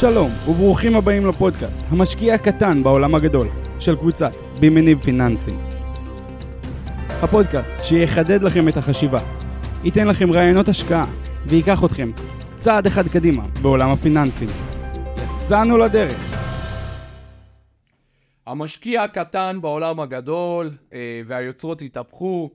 שלום וברוכים הבאים לפודקאסט, המשקיע הקטן בעולם הגדול, של קבוצת בימניב פיננסים. הפודקאסט שיחדד לכם את החשיבה, ייתן לכם רעיונות השקעה וייקח אתכם צעד אחד קדימה בעולם הפיננסים. יצאנו לדרך. המשקיע הקטן בעולם הגדול אה, והיוצרות התהפכו.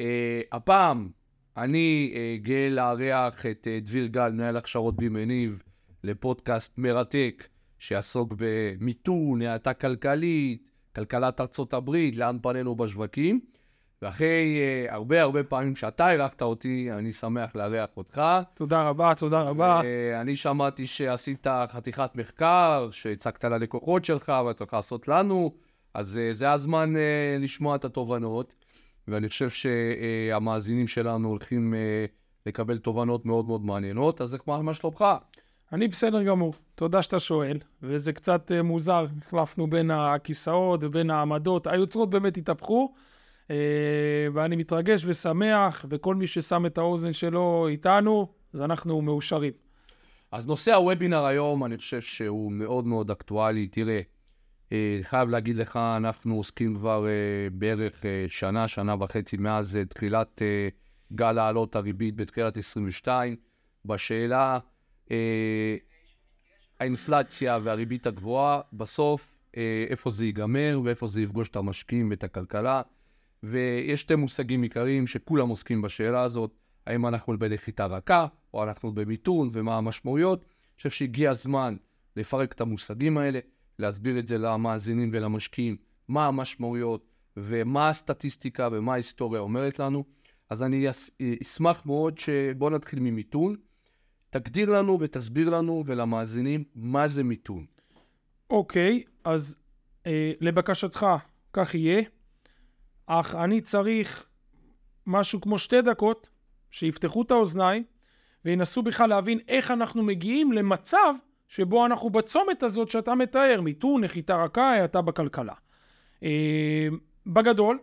אה, הפעם אני אה, גאה לארח את דביר גל, מנהל הכשרות בימניב, לפודקאסט מרתק שיעסוק במיתון, האטה כלכלית, כלכלת ארצות הברית, לאן פנינו בשווקים. ואחרי uh, הרבה הרבה פעמים שאתה אירחת אותי, אני שמח לארח אותך. תודה רבה, תודה רבה. Uh, אני שמעתי שעשית חתיכת מחקר, שהצגת ללקוחות שלך ואתה יכול לעשות לנו, אז uh, זה הזמן uh, לשמוע את התובנות, ואני חושב שהמאזינים שלנו הולכים uh, לקבל תובנות מאוד מאוד מעניינות, אז איך מה שלומך? אני בסדר גמור, תודה שאתה שואל, וזה קצת uh, מוזר, החלפנו בין הכיסאות ובין העמדות, היוצרות באמת התהפכו. Uh, ואני מתרגש ושמח, וכל מי ששם את האוזן שלו איתנו, אז אנחנו מאושרים. אז נושא הוובינר היום, אני חושב שהוא מאוד מאוד אקטואלי. תראה, uh, חייב להגיד לך, אנחנו עוסקים כבר uh, בערך uh, שנה, שנה וחצי מאז תחילת גל העלות הריבית בתחילת 22, בשאלה האינפלציה והריבית הגבוהה, בסוף uh, איפה זה ייגמר ואיפה זה יפגוש את המשקיעים ואת הכלכלה. ויש שתי מושגים עיקריים שכולם עוסקים בשאלה הזאת, האם אנחנו בנחיתה רכה, או אנחנו במיתון, ומה המשמעויות. אני חושב שהגיע הזמן לפרק את המושגים האלה, להסביר את זה למאזינים ולמשקיעים, מה המשמעויות, ומה הסטטיסטיקה ומה ההיסטוריה אומרת לנו. אז אני אשמח מאוד שבואו נתחיל ממיתון. תגדיר לנו ותסביר לנו ולמאזינים מה זה מיתון. אוקיי, okay, אז אה, לבקשתך, כך יהיה. אך אני צריך משהו כמו שתי דקות שיפתחו את האוזניים וינסו בכלל להבין איך אנחנו מגיעים למצב שבו אנחנו בצומת הזאת שאתה מתאר, מיתון, נחיתה רכה, האטה בכלכלה. אה, בגדול,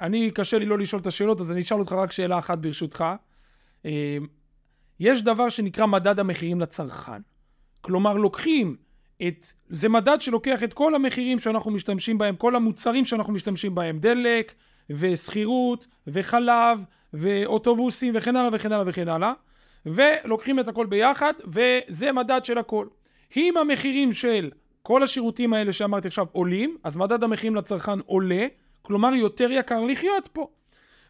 אני, קשה לי לא לשאול את השאלות, אז אני אשאל אותך רק שאלה אחת ברשותך. אה, יש דבר שנקרא מדד המחירים לצרכן. כלומר, לוקחים את, זה מדד שלוקח את כל המחירים שאנחנו משתמשים בהם, כל המוצרים שאנחנו משתמשים בהם, דלק ושכירות וחלב ואוטובוסים וכן הלאה וכן הלאה וכן הלאה, ולוקחים את הכל ביחד וזה מדד של הכל. אם המחירים של כל השירותים האלה שאמרתי עכשיו עולים, אז מדד המחירים לצרכן עולה, כלומר יותר יקר לחיות פה.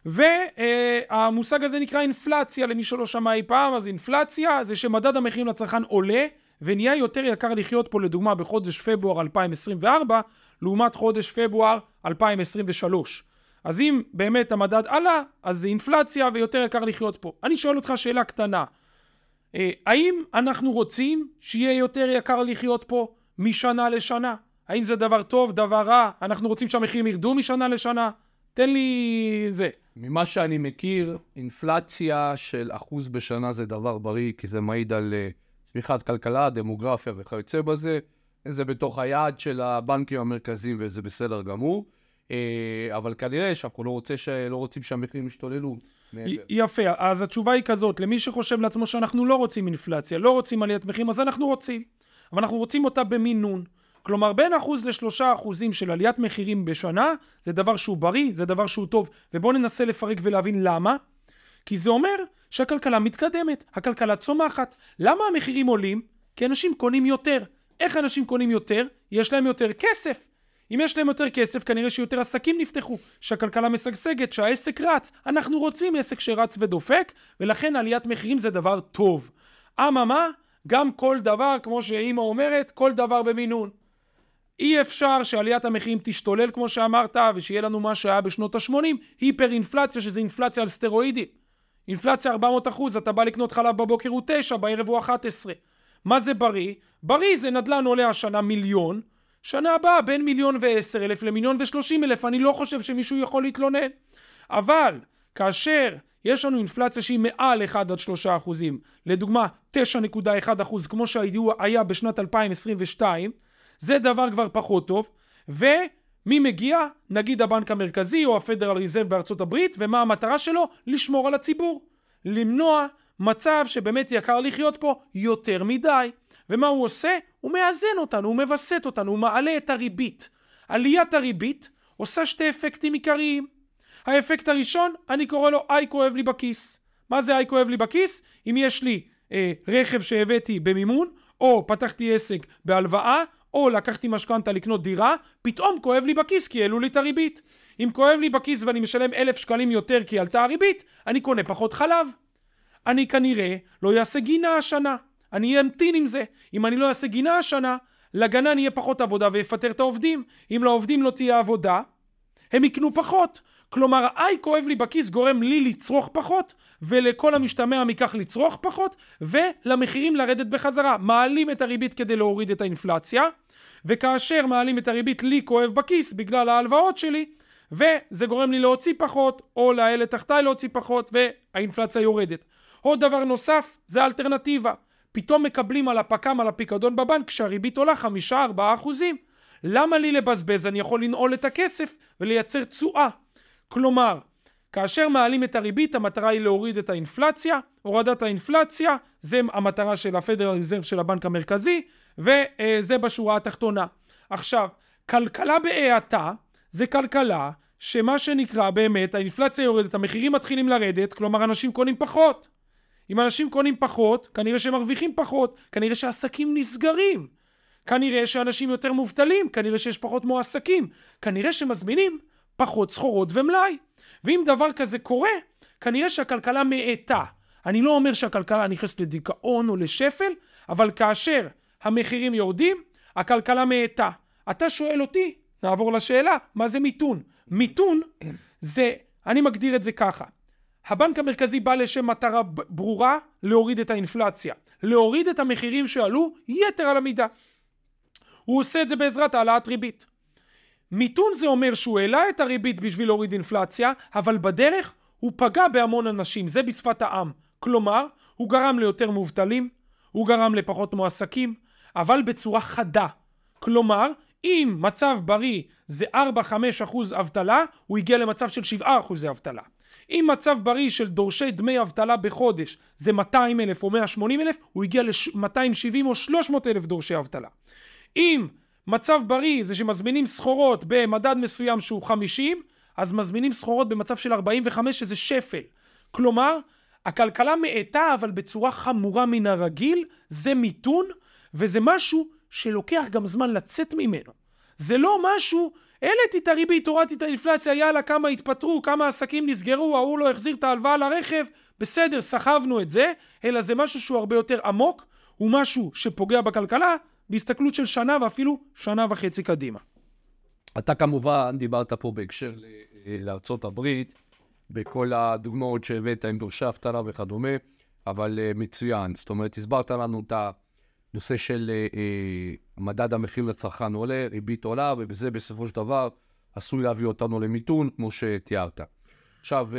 והמושג הזה נקרא אינפלציה, למי שלא שמע אי פעם, אז אינפלציה זה שמדד המחירים לצרכן עולה ונהיה יותר יקר לחיות פה לדוגמה בחודש פברואר 2024 לעומת חודש פברואר 2023. אז אם באמת המדד עלה, אז זה אינפלציה ויותר יקר לחיות פה. אני שואל אותך שאלה קטנה. אה, האם אנחנו רוצים שיהיה יותר יקר לחיות פה משנה לשנה? האם זה דבר טוב, דבר רע? אנחנו רוצים שהמחירים ירדו משנה לשנה? תן לי זה. ממה שאני מכיר, אינפלציה של אחוז בשנה זה דבר בריא, כי זה מעיד על uh, צמיחת כלכלה, דמוגרפיה וכיוצא בזה. זה בתוך היעד של הבנקים המרכזיים וזה בסדר גמור. אה, אבל כנראה שאנחנו לא, רוצה ש... לא רוצים שהמחירים ישתוללו. יפה, אז התשובה היא כזאת, למי שחושב לעצמו שאנחנו לא רוצים אינפלציה, לא רוצים עליית מחירים, אז אנחנו רוצים. אבל אנחנו רוצים אותה במינון. כלומר, בין אחוז לשלושה אחוזים של עליית מחירים בשנה, זה דבר שהוא בריא, זה דבר שהוא טוב. ובואו ננסה לפרק ולהבין למה. כי זה אומר שהכלכלה מתקדמת, הכלכלה צומחת. למה המחירים עולים? כי אנשים קונים יותר. איך אנשים קונים יותר? יש להם יותר כסף. אם יש להם יותר כסף, כנראה שיותר עסקים נפתחו, שהכלכלה משגשגת, שהעסק רץ. אנחנו רוצים עסק שרץ ודופק, ולכן עליית מחירים זה דבר טוב. אממה, גם כל דבר, כמו שאימא אומרת, כל דבר במינון. אי אפשר שעליית המחירים תשתולל כמו שאמרת, ושיהיה לנו מה שהיה בשנות ה-80, היפר אינפלציה, שזה אינפלציה על סטרואידים. אינפלציה 400 אחוז, אתה בא לקנות חלב בבוקר הוא 9, בערב הוא 11. מה זה בריא? בריא זה נדל"ן עולה השנה מיליון, שנה הבאה בין מיליון ועשר אלף למיליון ושלושים אלף, אני לא חושב שמישהו יכול להתלונן. אבל כאשר יש לנו אינפלציה שהיא מעל 1 עד 3 אחוזים, לדוגמה 9.1 אחוז כמו שהיה בשנת 2022, זה דבר כבר פחות טוב, ו... מי מגיע? נגיד הבנק המרכזי או הפדרל ריזרב בארצות הברית, ומה המטרה שלו? לשמור על הציבור. למנוע מצב שבאמת יקר לחיות פה יותר מדי. ומה הוא עושה? הוא מאזן אותנו, הוא מווסת אותנו, הוא מעלה את הריבית. עליית הריבית עושה שתי אפקטים עיקריים. האפקט הראשון, אני קורא לו איי כואב לי בכיס. מה זה איי כואב לי בכיס? אם יש לי אה, רכב שהבאתי במימון, או פתחתי עסק בהלוואה, או לקחתי משכנתה לקנות דירה, פתאום כואב לי בכיס כי העלו לי את הריבית. אם כואב לי בכיס ואני משלם אלף שקלים יותר כי עלתה הריבית, אני קונה פחות חלב. אני כנראה לא אעשה גינה השנה. אני אמתין עם זה. אם אני לא אעשה גינה השנה, לגנן יהיה פחות עבודה ויפטר את העובדים. אם לעובדים לא תהיה עבודה, הם יקנו פחות. כלומר, האי כואב לי בכיס גורם לי לצרוך פחות, ולכל המשתמע מכך לצרוך פחות, ולמחירים לרדת בחזרה. מעלים את הריבית כדי להוריד את האינפלציה, וכאשר מעלים את הריבית לי כואב בכיס בגלל ההלוואות שלי, וזה גורם לי להוציא פחות, או לאלה תחתיי להוציא פחות, והאינפלציה יורדת. עוד דבר נוסף, זה האלטרנטיבה. פתאום מקבלים על הפק"ם, על הפיקדון בבנק, כשהריבית עולה חמישה ארבעה אחוזים. למה לי לבזבז? אני יכול לנעול את הכסף ולייצר תשואה. כלומר, כאשר מעלים את הריבית, המטרה היא להוריד את האינפלציה. הורדת האינפלציה, זה המטרה של הפדרל ריזרב של הבנק המרכזי, וזה בשורה התחתונה. עכשיו, כלכלה בהאטה זה כלכלה שמה שנקרא באמת, האינפלציה יורדת, המחירים מתחילים לרדת, כלומר אנשים קונים פחות. אם אנשים קונים פחות, כנראה שהם מרוויחים פחות, כנראה שעסקים נסגרים, כנראה שאנשים יותר מובטלים, כנראה שיש פחות מועסקים, כנראה שמזמינים פחות סחורות ומלאי. ואם דבר כזה קורה, כנראה שהכלכלה מאטה. אני לא אומר שהכלכלה נכנסת לדיכאון או לשפל, אבל כאשר המחירים יורדים, הכלכלה מאטה. אתה שואל אותי, נעבור לשאלה, מה זה מיתון? מיתון זה, אני מגדיר את זה ככה. הבנק המרכזי בא לשם מטרה ברורה, להוריד את האינפלציה. להוריד את המחירים שעלו יתר על המידה. הוא עושה את זה בעזרת העלאת ריבית. מיתון זה אומר שהוא העלה את הריבית בשביל להוריד אינפלציה, אבל בדרך הוא פגע בהמון אנשים, זה בשפת העם. כלומר, הוא גרם ליותר מובטלים, הוא גרם לפחות מועסקים, אבל בצורה חדה. כלומר, אם מצב בריא זה 4-5 אחוז אבטלה, הוא הגיע למצב של 7 אחוזי אבטלה. אם מצב בריא של דורשי דמי אבטלה בחודש זה 200 אלף או 180 אלף, הוא הגיע ל-270 או 300 אלף דורשי אבטלה. אם מצב בריא זה שמזמינים סחורות במדד מסוים שהוא 50, אז מזמינים סחורות במצב של 45 שזה שפל. כלומר, הכלכלה מאטה אבל בצורה חמורה מן הרגיל, זה מיתון, וזה משהו שלוקח גם זמן לצאת ממנו. זה לא משהו, העליתי את הריבית, הורדתי את האינפלציה, יאללה, כמה התפטרו, כמה עסקים נסגרו, ההוא לא החזיר את ההלוואה לרכב, בסדר, סחבנו את זה, אלא זה משהו שהוא הרבה יותר עמוק, הוא משהו שפוגע בכלכלה, בהסתכלות של שנה ואפילו שנה וחצי קדימה. אתה כמובן דיברת פה בהקשר לארצות הברית, בכל הדוגמאות שהבאת עם דורשי אבטלה וכדומה, אבל uh, מצוין. זאת אומרת, הסברת לנו את הנושא של uh, מדד המחיר לצרכן עולה, ריבית עולה, ובזה בסופו של דבר עשוי להביא אותנו למיתון, כמו שתיארת. עכשיו,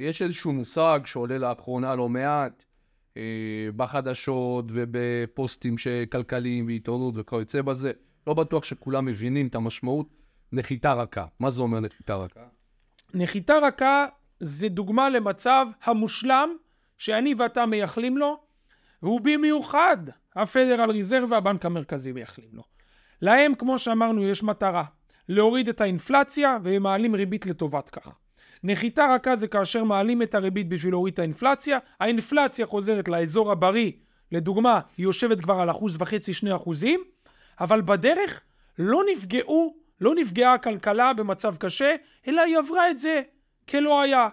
יש איזשהו מושג שעולה לאחרונה לא מעט, אה, בחדשות ובפוסטים כלכליים ועיתונות וכיוצא בזה. לא בטוח שכולם מבינים את המשמעות. נחיתה רכה. מה זה אומר נחיתה רכה? נחיתה רכה זה דוגמה למצב המושלם שאני ואתה מייחלים לו, והוא במיוחד הפדרל ריזרב והבנק המרכזי מייחלים לו. להם, כמו שאמרנו, יש מטרה להוריד את האינפלציה והם מעלים ריבית לטובת כך. נחיתה רכה זה כאשר מעלים את הריבית בשביל להוריד את האינפלציה, האינפלציה חוזרת לאזור הבריא, לדוגמה, היא יושבת כבר על אחוז וחצי, שני אחוזים, אבל בדרך לא נפגעו, לא נפגעה הכלכלה במצב קשה, אלא היא עברה את זה כלא היה.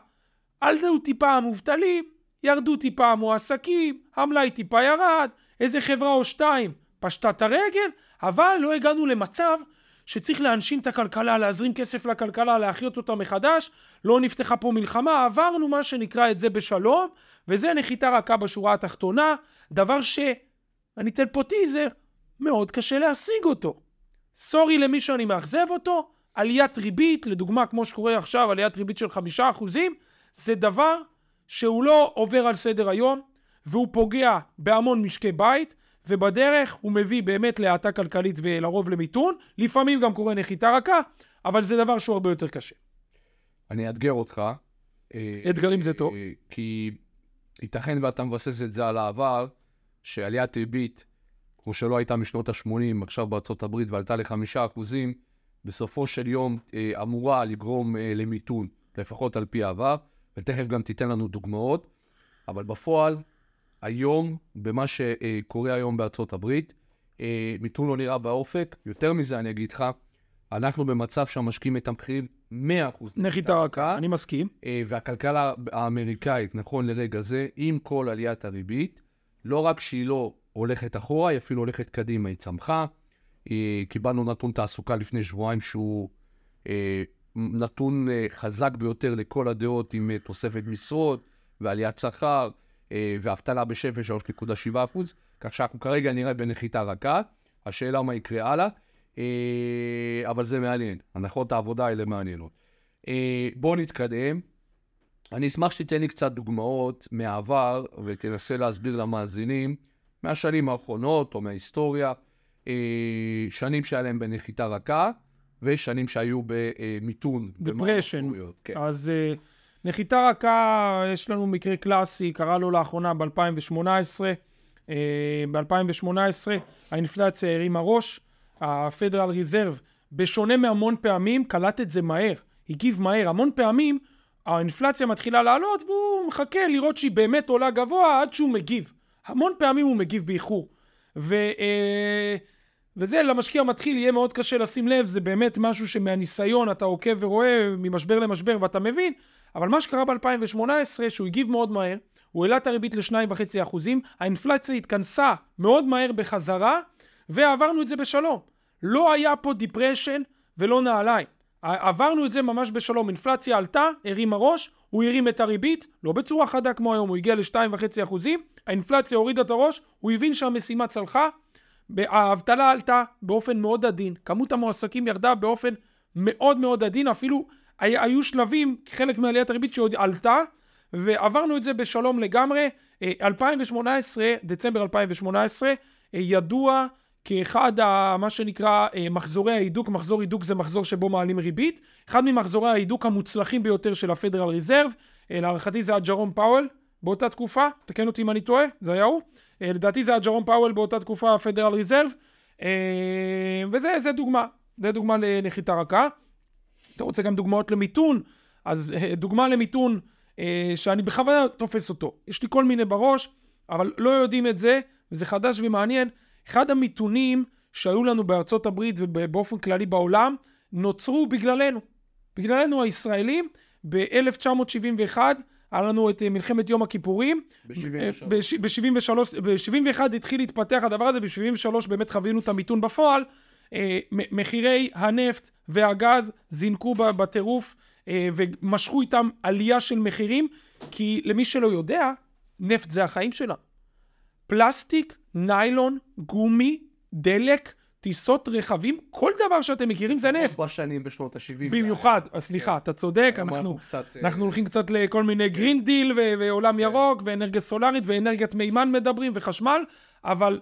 עלו טיפה המובטלים, ירדו טיפה המועסקים, המלאי טיפה ירד, איזה חברה או שתיים פשטה את הרגל, אבל לא הגענו למצב שצריך להנשים את הכלכלה, להזרים כסף לכלכלה, להחיות אותה מחדש, לא נפתחה פה מלחמה, עברנו מה שנקרא את זה בשלום, וזה נחיתה רכה בשורה התחתונה, דבר ש... אני אתן פה טיזר, מאוד קשה להשיג אותו. סורי למי שאני מאכזב אותו, עליית ריבית, לדוגמה כמו שקורה עכשיו, עליית ריבית של חמישה אחוזים, זה דבר שהוא לא עובר על סדר היום, והוא פוגע בהמון משקי בית, ובדרך הוא מביא באמת להאטה כלכלית ולרוב למיתון, לפעמים גם קורה נחיתה רכה, אבל זה דבר שהוא הרבה יותר קשה. אני אאתגר אותך. אה, אתגרים זה טוב. אה, כי ייתכן ואתה מבסס את זה על העבר, שעליית ריבית כמו שלא הייתה משנות ה-80, עכשיו בארצות הברית, ועלתה לחמישה אחוזים, בסופו של יום אה, אמורה לגרום למיתון, לפחות על פי העבר, ותכף גם תיתן לנו דוגמאות, אבל בפועל, היום, במה שקורה היום בארצות הברית, אה, מיתון לא נראה באופק. יותר מזה, אני אגיד לך, אנחנו במצב שהמשקיעים מתמחרים 100% נחיתה רכה, אני מסכים. אה, והכלכלה האמריקאית, נכון לרגע זה, עם כל עליית הריבית, לא רק שהיא לא הולכת אחורה, היא אפילו הולכת קדימה, היא צמחה. אה, קיבלנו נתון תעסוקה לפני שבועיים שהוא נתון חזק ביותר לכל הדעות עם תוספת משרות ועליית שכר ואבטלה בשפל 3.7 אחוז, כך שאנחנו כרגע נראה בנחיתה רכה. השאלה מה יקרה הלאה, אה, אבל זה מעניין, הנחות העבודה האלה מעניינות. אה, בואו נתקדם. אני אשמח שתיתן לי קצת דוגמאות מהעבר ותנסה להסביר למאזינים מהשנים האחרונות או מההיסטוריה, אה, שנים שהיה להם בנחיתה רכה ושנים שהיו במיתון. דפרשן. כן. אז אה, נחיתה רכה, יש לנו מקרה קלאסי, קרה לו לאחרונה ב-2018. ב-2018 האינפלציה הרימה ראש, הפדרל ריזרב, בשונה מהמון פעמים, קלט את זה מהר, הגיב מהר. המון פעמים האינפלציה מתחילה לעלות והוא מחכה לראות שהיא באמת עולה גבוה עד שהוא מגיב. המון פעמים הוא מגיב באיחור. ו, אה, וזה למשקיע מתחיל יהיה מאוד קשה לשים לב, זה באמת משהו שמהניסיון אתה עוקב ורואה ממשבר למשבר ואתה מבין, אבל מה שקרה ב-2018 שהוא הגיב מאוד מהר, הוא העלה את הריבית ל-2.5%, האינפלציה התכנסה מאוד מהר בחזרה, ועברנו את זה בשלום. לא היה פה דיפרשן ולא נעליים. עברנו את זה ממש בשלום. אינפלציה עלתה, הרימה ראש, הוא הרים את הריבית, לא בצורה חדה כמו היום, הוא הגיע ל-2.5%, האינפלציה הורידה את הראש, הוא הבין שהמשימה צלחה, האבטלה עלתה באופן מאוד עדין, כמות המועסקים ירדה באופן מאוד מאוד עדין, אפילו היו שלבים, חלק מעליית הריבית שעוד עלתה, ועברנו את זה בשלום לגמרי. 2018, אה, דצמבר 2018, אה, ידוע כאחד, ה, מה שנקרא, אה, מחזורי ההידוק, מחזור הידוק זה מחזור שבו מעלים ריבית, אחד ממחזורי ההידוק המוצלחים ביותר של הפדרל ריזרב, להערכתי זה היה ג'רום פאוול באותה תקופה, תקן אותי אם אני טועה, זה היה הוא, לדעתי זה היה ג'רום פאוול באותה תקופה הפדרל ריזרב, וזה דוגמה, זה דוגמה לנחיתה רכה. אתה רוצה גם דוגמאות למיתון, אז דוגמה למיתון אה, שאני בכוונה תופס אותו. יש לי כל מיני בראש, אבל לא יודעים את זה, וזה חדש ומעניין. אחד המיתונים שהיו לנו בארצות הברית ובאופן כללי בעולם, נוצרו בגללנו. בגללנו הישראלים, ב-1971 היה לנו את אה, מלחמת יום הכיפורים. ב-73. ב-71 התחיל להתפתח הדבר הזה, ב-73 באמת חווינו את המיתון בפועל. אה, מחירי הנפט והגז זינקו בטירוף. אה, ומשכו איתם עלייה של מחירים, כי למי שלא יודע, נפט זה החיים שלנו. פלסטיק, ניילון, גומי, דלק, טיסות רכבים, כל דבר שאתם מכירים זה נפט. בשנים בשנות ה-70. במיוחד, סליחה, אתה צודק, אנחנו, אנחנו אה, הולכים קצת לכל מיני Green Deal ועולם כן. ירוק ואנרגיה סולארית ואנרגיית מימן מדברים וחשמל, אבל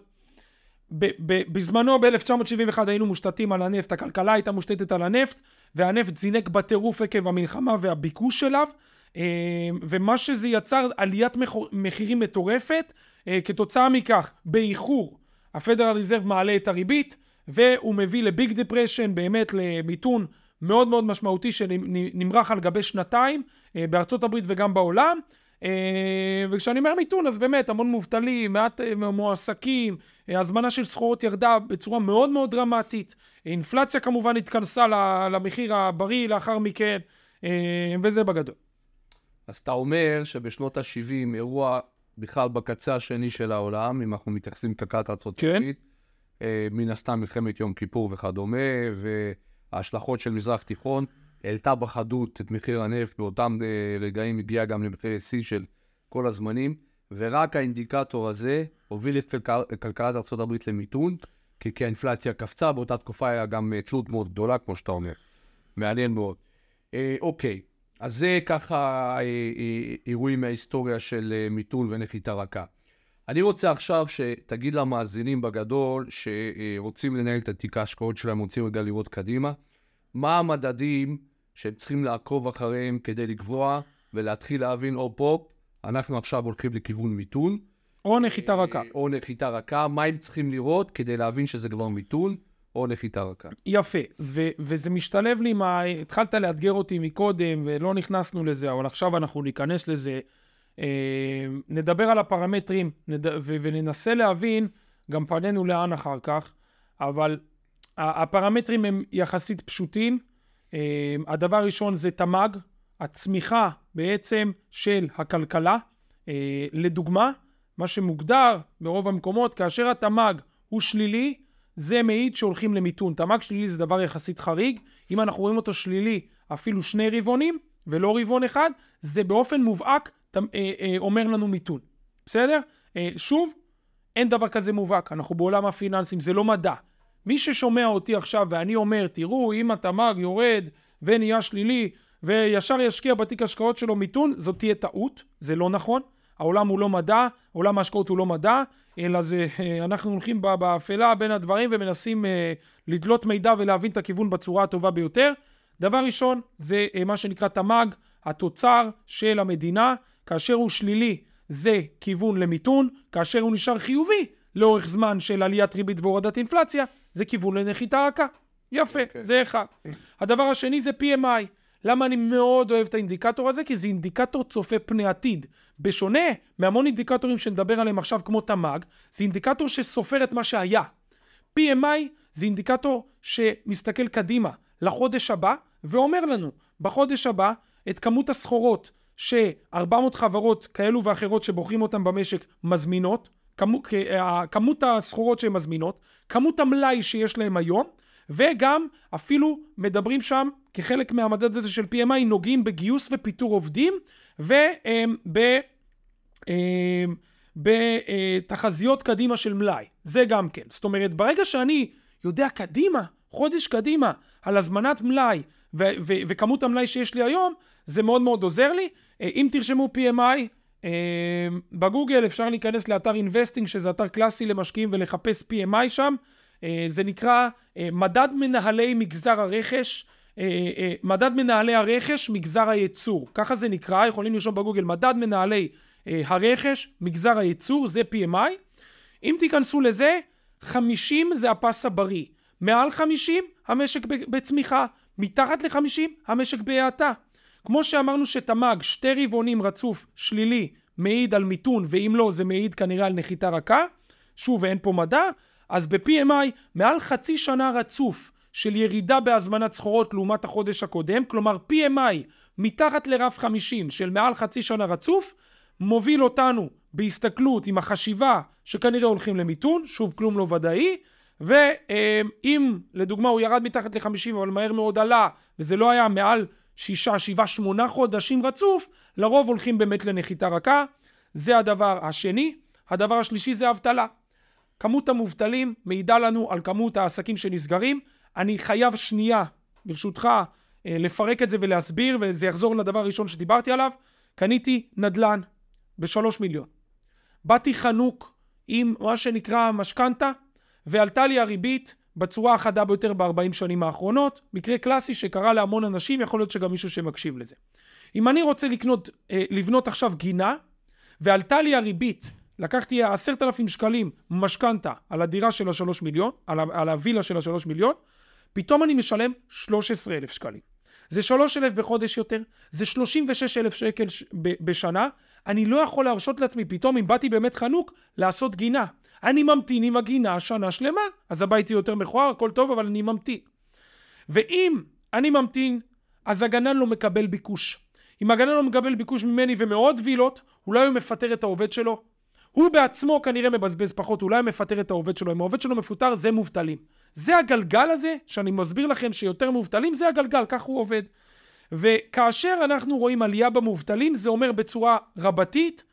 בזמנו ב-1971 היינו מושתתים על הנפט, הכלכלה הייתה מושתתת על הנפט, והנפט זינק בטירוף עקב המלחמה והביקוש אליו, אה, ומה שזה יצר עליית מחירים מטורפת, אה, כתוצאה מכך, באיחור, הפדרל ריזרב מעלה את הריבית, והוא מביא לביג דיפרשן, באמת למיתון מאוד מאוד משמעותי שנמרח על גבי שנתיים, אה, בארצות הברית וגם בעולם. אה, וכשאני אומר מיתון, אז באמת המון מובטלים, מעט אה, מועסקים, הזמנה של סחורות ירדה בצורה מאוד מאוד דרמטית, אינפלציה כמובן התכנסה למחיר הבריא לאחר מכן, וזה בגדול. אז אתה אומר שבשנות ה-70 אירוע בכלל בקצה השני של העולם, אם אנחנו מתייחסים לכלכלת ארצות כן. הברית, מן הסתם מלחמת יום כיפור וכדומה, וההשלכות של מזרח תיכון. העלתה בחדות את מחיר הנפט, באותם uh, רגעים הגיע גם למחירי שיא של כל הזמנים, ורק האינדיקטור הזה הוביל את כלכלת ארה"ב למיתון, כי, כי האינפלציה קפצה, באותה תקופה היה גם uh, תלות מאוד גדולה, כמו שאתה אומר. מעניין מאוד. אוקיי, אז זה ככה אירועים מההיסטוריה של מיתון ונחיתה רכה. אני רוצה עכשיו שתגיד למאזינים בגדול, שרוצים לנהל את התיק ההשקעות שלהם, רוצים רגע לראות קדימה, מה המדדים שהם צריכים לעקוב אחריהם כדי לקבוע ולהתחיל להבין, הופ הופ, אנחנו עכשיו הולכים לכיוון מיתון. או נחיתה רכה. אה, או נחיתה רכה, מה הם צריכים לראות כדי להבין שזה כבר מיתון, או נחיתה רכה. יפה, ו- וזה משתלב לי עם ה... התחלת לאתגר אותי מקודם, ולא נכנסנו לזה, אבל עכשיו אנחנו ניכנס לזה. אה, נדבר על הפרמטרים נד... ו- וננסה להבין, גם פנינו לאן אחר כך, אבל הפרמטרים הם יחסית פשוטים. אה, הדבר הראשון זה תמ"ג, הצמיחה בעצם של הכלכלה. אה, לדוגמה, מה שמוגדר ברוב המקומות, כאשר התמ"ג הוא שלילי, זה מעיד שהולכים למיתון. תמ"ג שלילי זה דבר יחסית חריג. אם אנחנו רואים אותו שלילי אפילו שני רבעונים, ולא רבעון אחד, זה באופן מובהק אומר לנו מיתון. בסדר? אה, שוב, אין דבר כזה מובהק. אנחנו בעולם הפיננסים, זה לא מדע. מי ששומע אותי עכשיו ואני אומר, תראו, אם התמ"ג יורד ונהיה שלילי, וישר ישקיע בתיק השקעות שלו מיתון, זאת תהיה טעות, זה לא נכון. העולם הוא לא מדע, עולם ההשקעות הוא לא מדע, אלא זה, אה, אנחנו הולכים באפלה בין הדברים ומנסים אה, לדלות מידע ולהבין את הכיוון בצורה הטובה ביותר. דבר ראשון, זה אה, מה שנקרא תמ"ג, התוצר של המדינה. כאשר הוא שלילי, זה כיוון למיתון, כאשר הוא נשאר חיובי לאורך זמן של עליית ריבית והורדת אינפלציה, זה כיוון לנחיתה רכה. יפה, okay. אוקיי. זה אחד. הדבר השני זה PMI. למה אני מאוד אוהב את האינדיקטור הזה? כי זה אינדיקטור צופה פני עתיד. בשונה מהמון אינדיקטורים שנדבר עליהם עכשיו כמו תמ"ג, זה אינדיקטור שסופר את מה שהיה. PMI זה אינדיקטור שמסתכל קדימה לחודש הבא ואומר לנו בחודש הבא את כמות הסחורות ש-400 חברות כאלו ואחרות שבוחרים אותן במשק מזמינות, כמות, כמות הסחורות שהן מזמינות, כמות המלאי שיש להן היום וגם אפילו מדברים שם כחלק מהמדד הזה של PMI נוגעים בגיוס ופיטור עובדים ובתחזיות קדימה של מלאי. זה גם כן. זאת אומרת, ברגע שאני יודע קדימה, חודש קדימה, על הזמנת מלאי ו- ו- וכמות המלאי שיש לי היום, זה מאוד מאוד עוזר לי. אה, אם תרשמו PMI, בגוגל אפשר להיכנס לאתר Investing, שזה אתר קלאסי למשקיעים, ולחפש PMI שם. אה, זה נקרא אה, מדד מנהלי מגזר הרכש, אה, מדד מנהלי הרכש, מגזר הייצור. ככה זה נקרא, יכולים לרשום בגוגל מדד מנהלי הרכש, מגזר הייצור, זה PMI. אם תיכנסו לזה, 50 זה הפס הבריא. מעל 50 המשק בצמיחה, מתחת ל-50 המשק בהאטה. כמו שאמרנו שתמ"ג שתי רבעונים רצוף שלילי מעיד על מיתון, ואם לא זה מעיד כנראה על נחיתה רכה. שוב, ואין פה מדע. אז ב-PMI מעל חצי שנה רצוף של ירידה בהזמנת סחורות לעומת החודש הקודם, כלומר PMI מתחת לרף 50 של מעל חצי שנה רצוף, מוביל אותנו בהסתכלות עם החשיבה שכנראה הולכים למיתון, שוב כלום לא ודאי, ואם לדוגמה הוא ירד מתחת ל-50 אבל מהר מאוד עלה וזה לא היה מעל 6, 7, 8 חודשים רצוף, לרוב הולכים באמת לנחיתה רכה. זה הדבר השני. הדבר השלישי זה אבטלה. כמות המובטלים מעידה לנו על כמות העסקים שנסגרים. אני חייב שנייה, ברשותך, אה, לפרק את זה ולהסביר, וזה יחזור לדבר הראשון שדיברתי עליו. קניתי נדל"ן בשלוש מיליון. באתי חנוק עם מה שנקרא משכנתה, ועלתה לי הריבית בצורה החדה ביותר ב-40 שנים האחרונות. מקרה קלאסי שקרה להמון אנשים, יכול להיות שגם מישהו שמקשיב לזה. אם אני רוצה לקנות, אה, לבנות עכשיו גינה, ועלתה לי הריבית לקחתי עשרת אלפים שקלים משכנתה על הדירה של השלוש מיליון, על, על הווילה של השלוש מיליון, פתאום אני משלם שלוש עשרה אלף שקלים. זה שלוש אלף בחודש יותר, זה שלושים ושש אלף שקל ש... בשנה, אני לא יכול להרשות לעצמי פתאום, אם באתי באמת חנוק, לעשות גינה. אני ממתין עם הגינה שנה שלמה, אז הבית יהיה יותר מכוער, הכל טוב, אבל אני ממתין. ואם אני ממתין, אז הגנן לא מקבל ביקוש. אם הגנן לא מקבל ביקוש ממני ומעוד וילות, אולי הוא מפטר את העובד שלו, הוא בעצמו כנראה מבזבז פחות, אולי מפטר את העובד שלו. אם העובד שלו מפוטר, זה מובטלים. זה הגלגל הזה, שאני מסביר לכם שיותר מובטלים, זה הגלגל, כך הוא עובד. וכאשר אנחנו רואים עלייה במובטלים, זה אומר בצורה רבתית,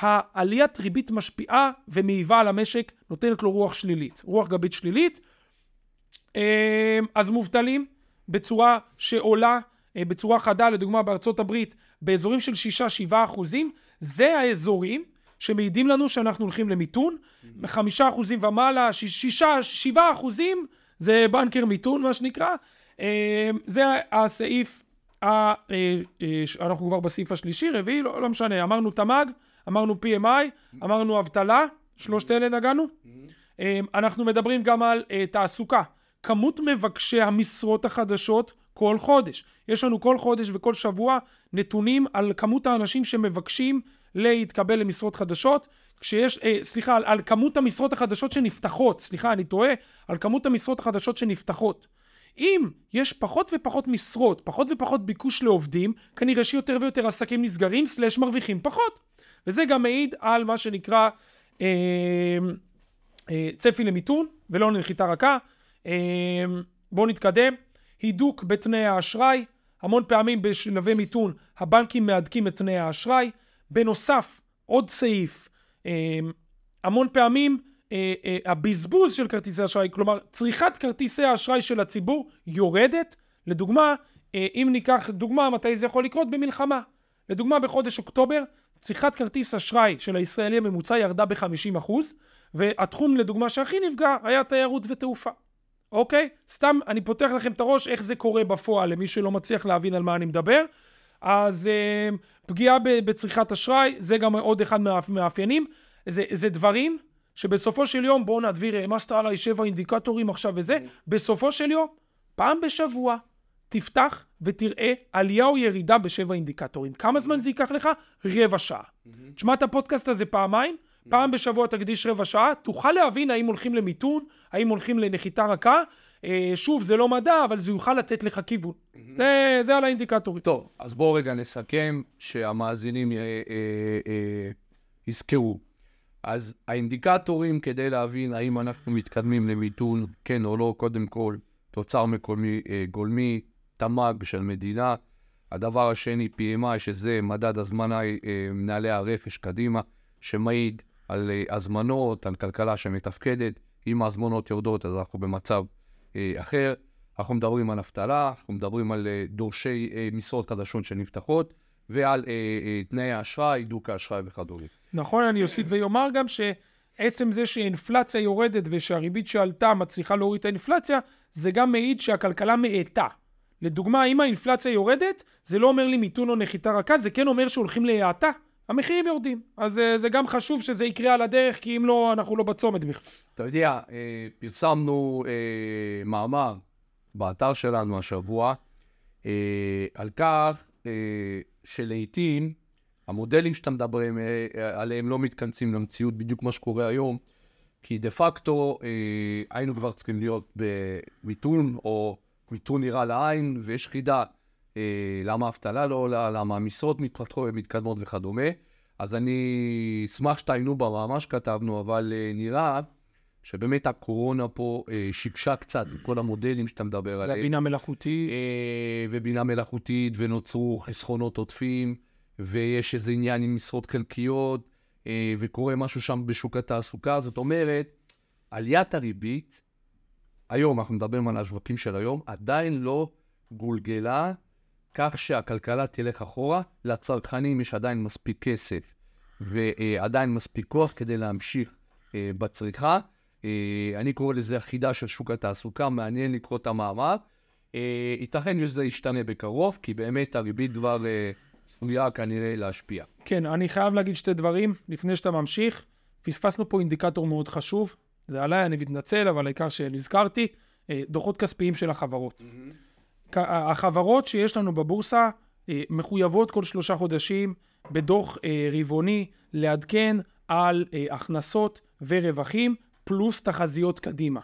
העליית ריבית משפיעה ומעיבה על המשק, נותנת לו רוח שלילית, רוח גבית שלילית. אה, אז מובטלים בצורה שעולה, אה, בצורה חדה, לדוגמה בארצות הברית, באזורים של 6-7 אחוזים, זה האזורים שמעידים לנו שאנחנו הולכים למיתון, חמישה אחוזים ומעלה, שישה, שבעה אחוזים, זה בנקר מיתון מה שנקרא. אה, זה הסעיף, אה, אה, אנחנו כבר בסעיף השלישי, רביעי, לא, לא משנה, אמרנו תמ"ג, אמרנו PMI, אמרנו אבטלה, שלושת אלה נגענו. אה, אנחנו מדברים גם על אה, תעסוקה. כמות מבקשי המשרות החדשות כל חודש. יש לנו כל חודש וכל שבוע נתונים על כמות האנשים שמבקשים להתקבל למשרות חדשות. כשיש, אה, סליחה, על, על כמות המשרות החדשות שנפתחות, סליחה, אני טועה, על כמות המשרות החדשות שנפתחות. אם יש פחות ופחות משרות, פחות ופחות ביקוש לעובדים, כנראה שיותר ויותר עסקים נסגרים, סלש מרוויחים פחות. וזה גם מעיד על מה שנקרא אה, אה, צפי למיתון ולא לנחיתה רכה. אה, בואו נתקדם. הידוק בתנאי האשראי. המון פעמים בשלבי מיתון הבנקים מהדקים את תנאי האשראי. בנוסף, עוד סעיף, אה, המון פעמים אה, אה, הבזבוז של כרטיסי אשראי, כלומר צריכת כרטיסי האשראי של הציבור יורדת. לדוגמה, אה, אם ניקח דוגמה מתי זה יכול לקרות במלחמה. לדוגמה בחודש אוקטובר צריכת כרטיס אשראי של הישראלי הממוצע ירדה ב-50% והתחום לדוגמה שהכי נפגע היה תיירות ותעופה. אוקיי? סתם אני פותח לכם את הראש איך זה קורה בפועל למי שלא מצליח להבין על מה אני מדבר. אז אה, פגיעה בצריכת אשראי זה גם עוד אחד מהמאפיינים. זה, זה דברים שבסופו של יום, בואו נדביר, העמסת עליי שבע אינדיקטורים עכשיו וזה, בסופו של יום, פעם בשבוע, תפתח ותראה עלייה או ירידה בשבע אינדיקטורים. כמה זמן זה ייקח לך? רבע שעה. תשמע את הפודקאסט הזה פעמיים, פעם בשבוע תקדיש רבע שעה, תוכל להבין האם הולכים למיתון, האם הולכים לנחיתה רכה. אה, שוב, זה לא מדע, אבל זה יוכל לתת לך כיוון. זה, זה על האינדיקטורים. טוב, אז בואו רגע נסכם, שהמאזינים אה, אה, אה, יזכרו. אז האינדיקטורים כדי להבין האם אנחנו מתקדמים למיתון, כן או לא, קודם כל, תוצר מקומי אה, גולמי, תמ"ג של מדינה. הדבר השני, PMI, שזה מדד הזמנה אה, מנהלי הרכש קדימה, שמעיד על אה, הזמנות, על כלכלה שמתפקדת. אם ההזמנות יורדות, אז אנחנו במצב אה, אחר. אנחנו מדברים על אבטלה, אנחנו מדברים על דורשי משרות חדשות שנפתחות, ועל אה, אה, תנאי האשראי, הידוק האשראי וכדומה. נכון, אני אוסיף ויאמר גם שעצם זה שאינפלציה יורדת ושהריבית שעלתה מצליחה להוריד את האינפלציה, זה גם מעיד שהכלכלה מאטה. לדוגמה, אם האינפלציה יורדת, זה לא אומר לי מיתון או נחיתה רכה, זה כן אומר שהולכים להאטה. המחירים יורדים. אז uh, זה גם חשוב שזה יקרה על הדרך, כי אם לא, אנחנו לא בצומת בכלל. אתה יודע, uh, פרסמנו uh, מאמר באתר שלנו השבוע על כך שלעיתים המודלים שאתה מדבר עליהם לא מתכנסים למציאות, בדיוק מה שקורה היום, כי דה פקטו אה, היינו כבר צריכים להיות במיתון, או מיתון נראה לעין, ויש חידה אה, למה האבטלה לא עולה, למה המשרות ומתקדמות וכדומה. אז אני אשמח שתעיינו במאמר שכתבנו, אבל אה, נראה שבאמת הקורונה פה אה, שיבשה קצת את כל המודלים שאתה מדבר עליהם. ובינה מלאכותית. אה, ובינה מלאכותית, ונוצרו חסכונות עודפים, ויש איזה עניין עם משרות חלקיות, אה, וקורה משהו שם בשוק התעסוקה. זאת אומרת, עליית הריבית, היום, אנחנו מדברים על השווקים של היום, עדיין לא גולגלה כך שהכלכלה תלך אחורה. לצרכנים יש עדיין מספיק כסף ועדיין מספיק כוח כדי להמשיך אה, בצריכה. אה, אני קורא לזה החידה של שוק התעסוקה, מעניין לקרוא את המאמר. ייתכן שזה ישתנה בקרוב, כי באמת הריבית כבר צפויה כנראה להשפיע. כן, אני חייב להגיד שתי דברים לפני שאתה ממשיך. פספסנו פה אינדיקטור מאוד חשוב, זה עליי, אני מתנצל, אבל העיקר שנזכרתי, אה, דוחות כספיים של החברות. Mm-hmm. החברות שיש לנו בבורסה אה, מחויבות כל שלושה חודשים בדוח אה, רבעוני לעדכן על הכנסות ורווחים פלוס תחזיות קדימה.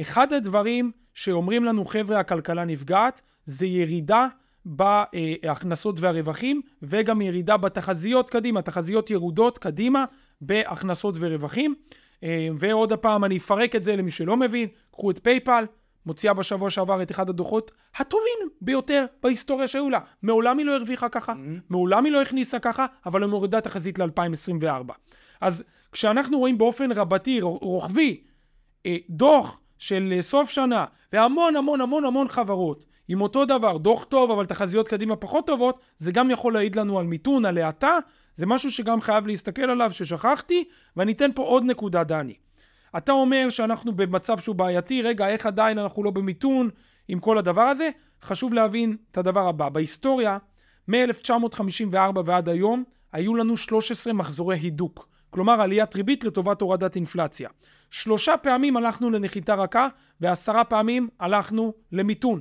אחד הדברים שאומרים לנו חבר'ה הכלכלה נפגעת זה ירידה בהכנסות והרווחים וגם ירידה בתחזיות קדימה, תחזיות ירודות קדימה בהכנסות ורווחים. אה, ועוד הפעם אני אפרק את זה למי שלא מבין, קחו את פייפל, מוציאה בשבוע שעבר את אחד הדוחות הטובים ביותר בהיסטוריה שהיו לה. מעולם היא לא הרוויחה ככה, mm-hmm. מעולם היא לא הכניסה ככה, אבל היא מורידה תחזית ל-2024. אז כשאנחנו רואים באופן רבתי, רוחבי, אה, דוח של סוף שנה, והמון המון המון המון חברות, עם אותו דבר, דוח טוב אבל תחזיות קדימה פחות טובות, זה גם יכול להעיד לנו על מיתון, על האטה, זה משהו שגם חייב להסתכל עליו ששכחתי, ואני אתן פה עוד נקודה, דני. אתה אומר שאנחנו במצב שהוא בעייתי, רגע, איך עדיין אנחנו לא במיתון עם כל הדבר הזה? חשוב להבין את הדבר הבא. בהיסטוריה, מ-1954 ועד היום, היו לנו 13 מחזורי הידוק. כלומר עליית ריבית לטובת הורדת אינפלציה. שלושה פעמים הלכנו לנחיתה רכה ועשרה פעמים הלכנו למיתון.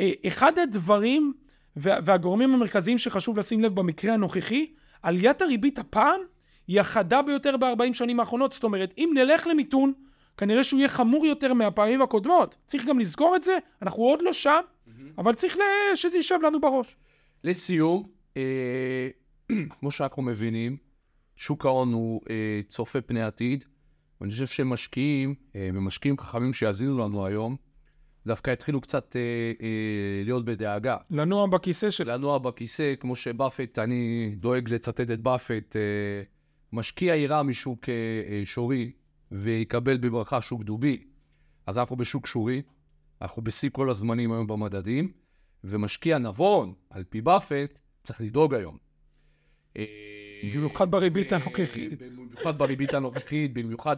אה, אחד הדברים והגורמים המרכזיים שחשוב לשים לב במקרה הנוכחי, עליית הריבית הפעם היא החדה ביותר ב-40 שנים האחרונות. זאת אומרת, אם נלך למיתון, כנראה שהוא יהיה חמור יותר מהפעמים הקודמות. צריך גם לזכור את זה, אנחנו עוד לא שם, mm-hmm. אבל צריך שזה יישב לנו בראש. לסיום, אה, כמו שאנחנו מבינים, שוק ההון הוא אה, צופה פני עתיד, ואני חושב שמשקיעים, אה, ומשקיעים חכמים שיאזינו לנו היום, דווקא התחילו קצת אה, אה, להיות בדאגה. לנוע בכיסא של... לנוע בכיסא, כמו שבאפט, אני דואג לצטט את באפט, אה, משקיע יירה משוק אה, אה, שורי ויקבל בברכה שוק דובי. אז אנחנו בשוק שורי, אנחנו בשיא כל הזמנים היום במדדים, ומשקיע נבון, על פי באפט, צריך לדאוג היום. אה, במיוחד בריבית הנוכחית. במיוחד בריבית הנוכחית, במיוחד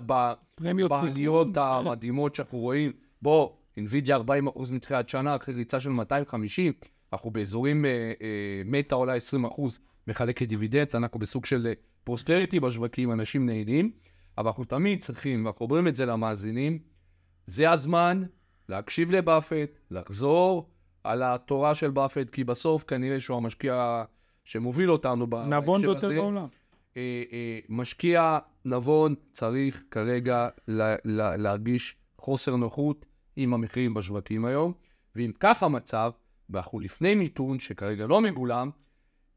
בעליות המדהימות שאנחנו רואים. בוא, אינווידיה 40% מתחילת שנה, אחרי ריצה של 250, אנחנו באזורים, אה, אה, מטא עולה 20% מחלקת דיבידנד, אנחנו בסוג של פרוספריטי בשווקים, אנשים נהנים, אבל אנחנו תמיד צריכים, ואנחנו אומרים את זה למאזינים, זה הזמן להקשיב לבאפט, לחזור על התורה של באפט, כי בסוף כנראה שהוא המשקיע שמוביל אותנו בהקשר הזה. נבון ביותר בעולם. אה, אה, משקיע נבון צריך כרגע לה, לה, להרגיש חוסר נוחות עם המחירים בשווקים היום, ואם כך המצב, ואנחנו לפני מיתון שכרגע לא מגולם,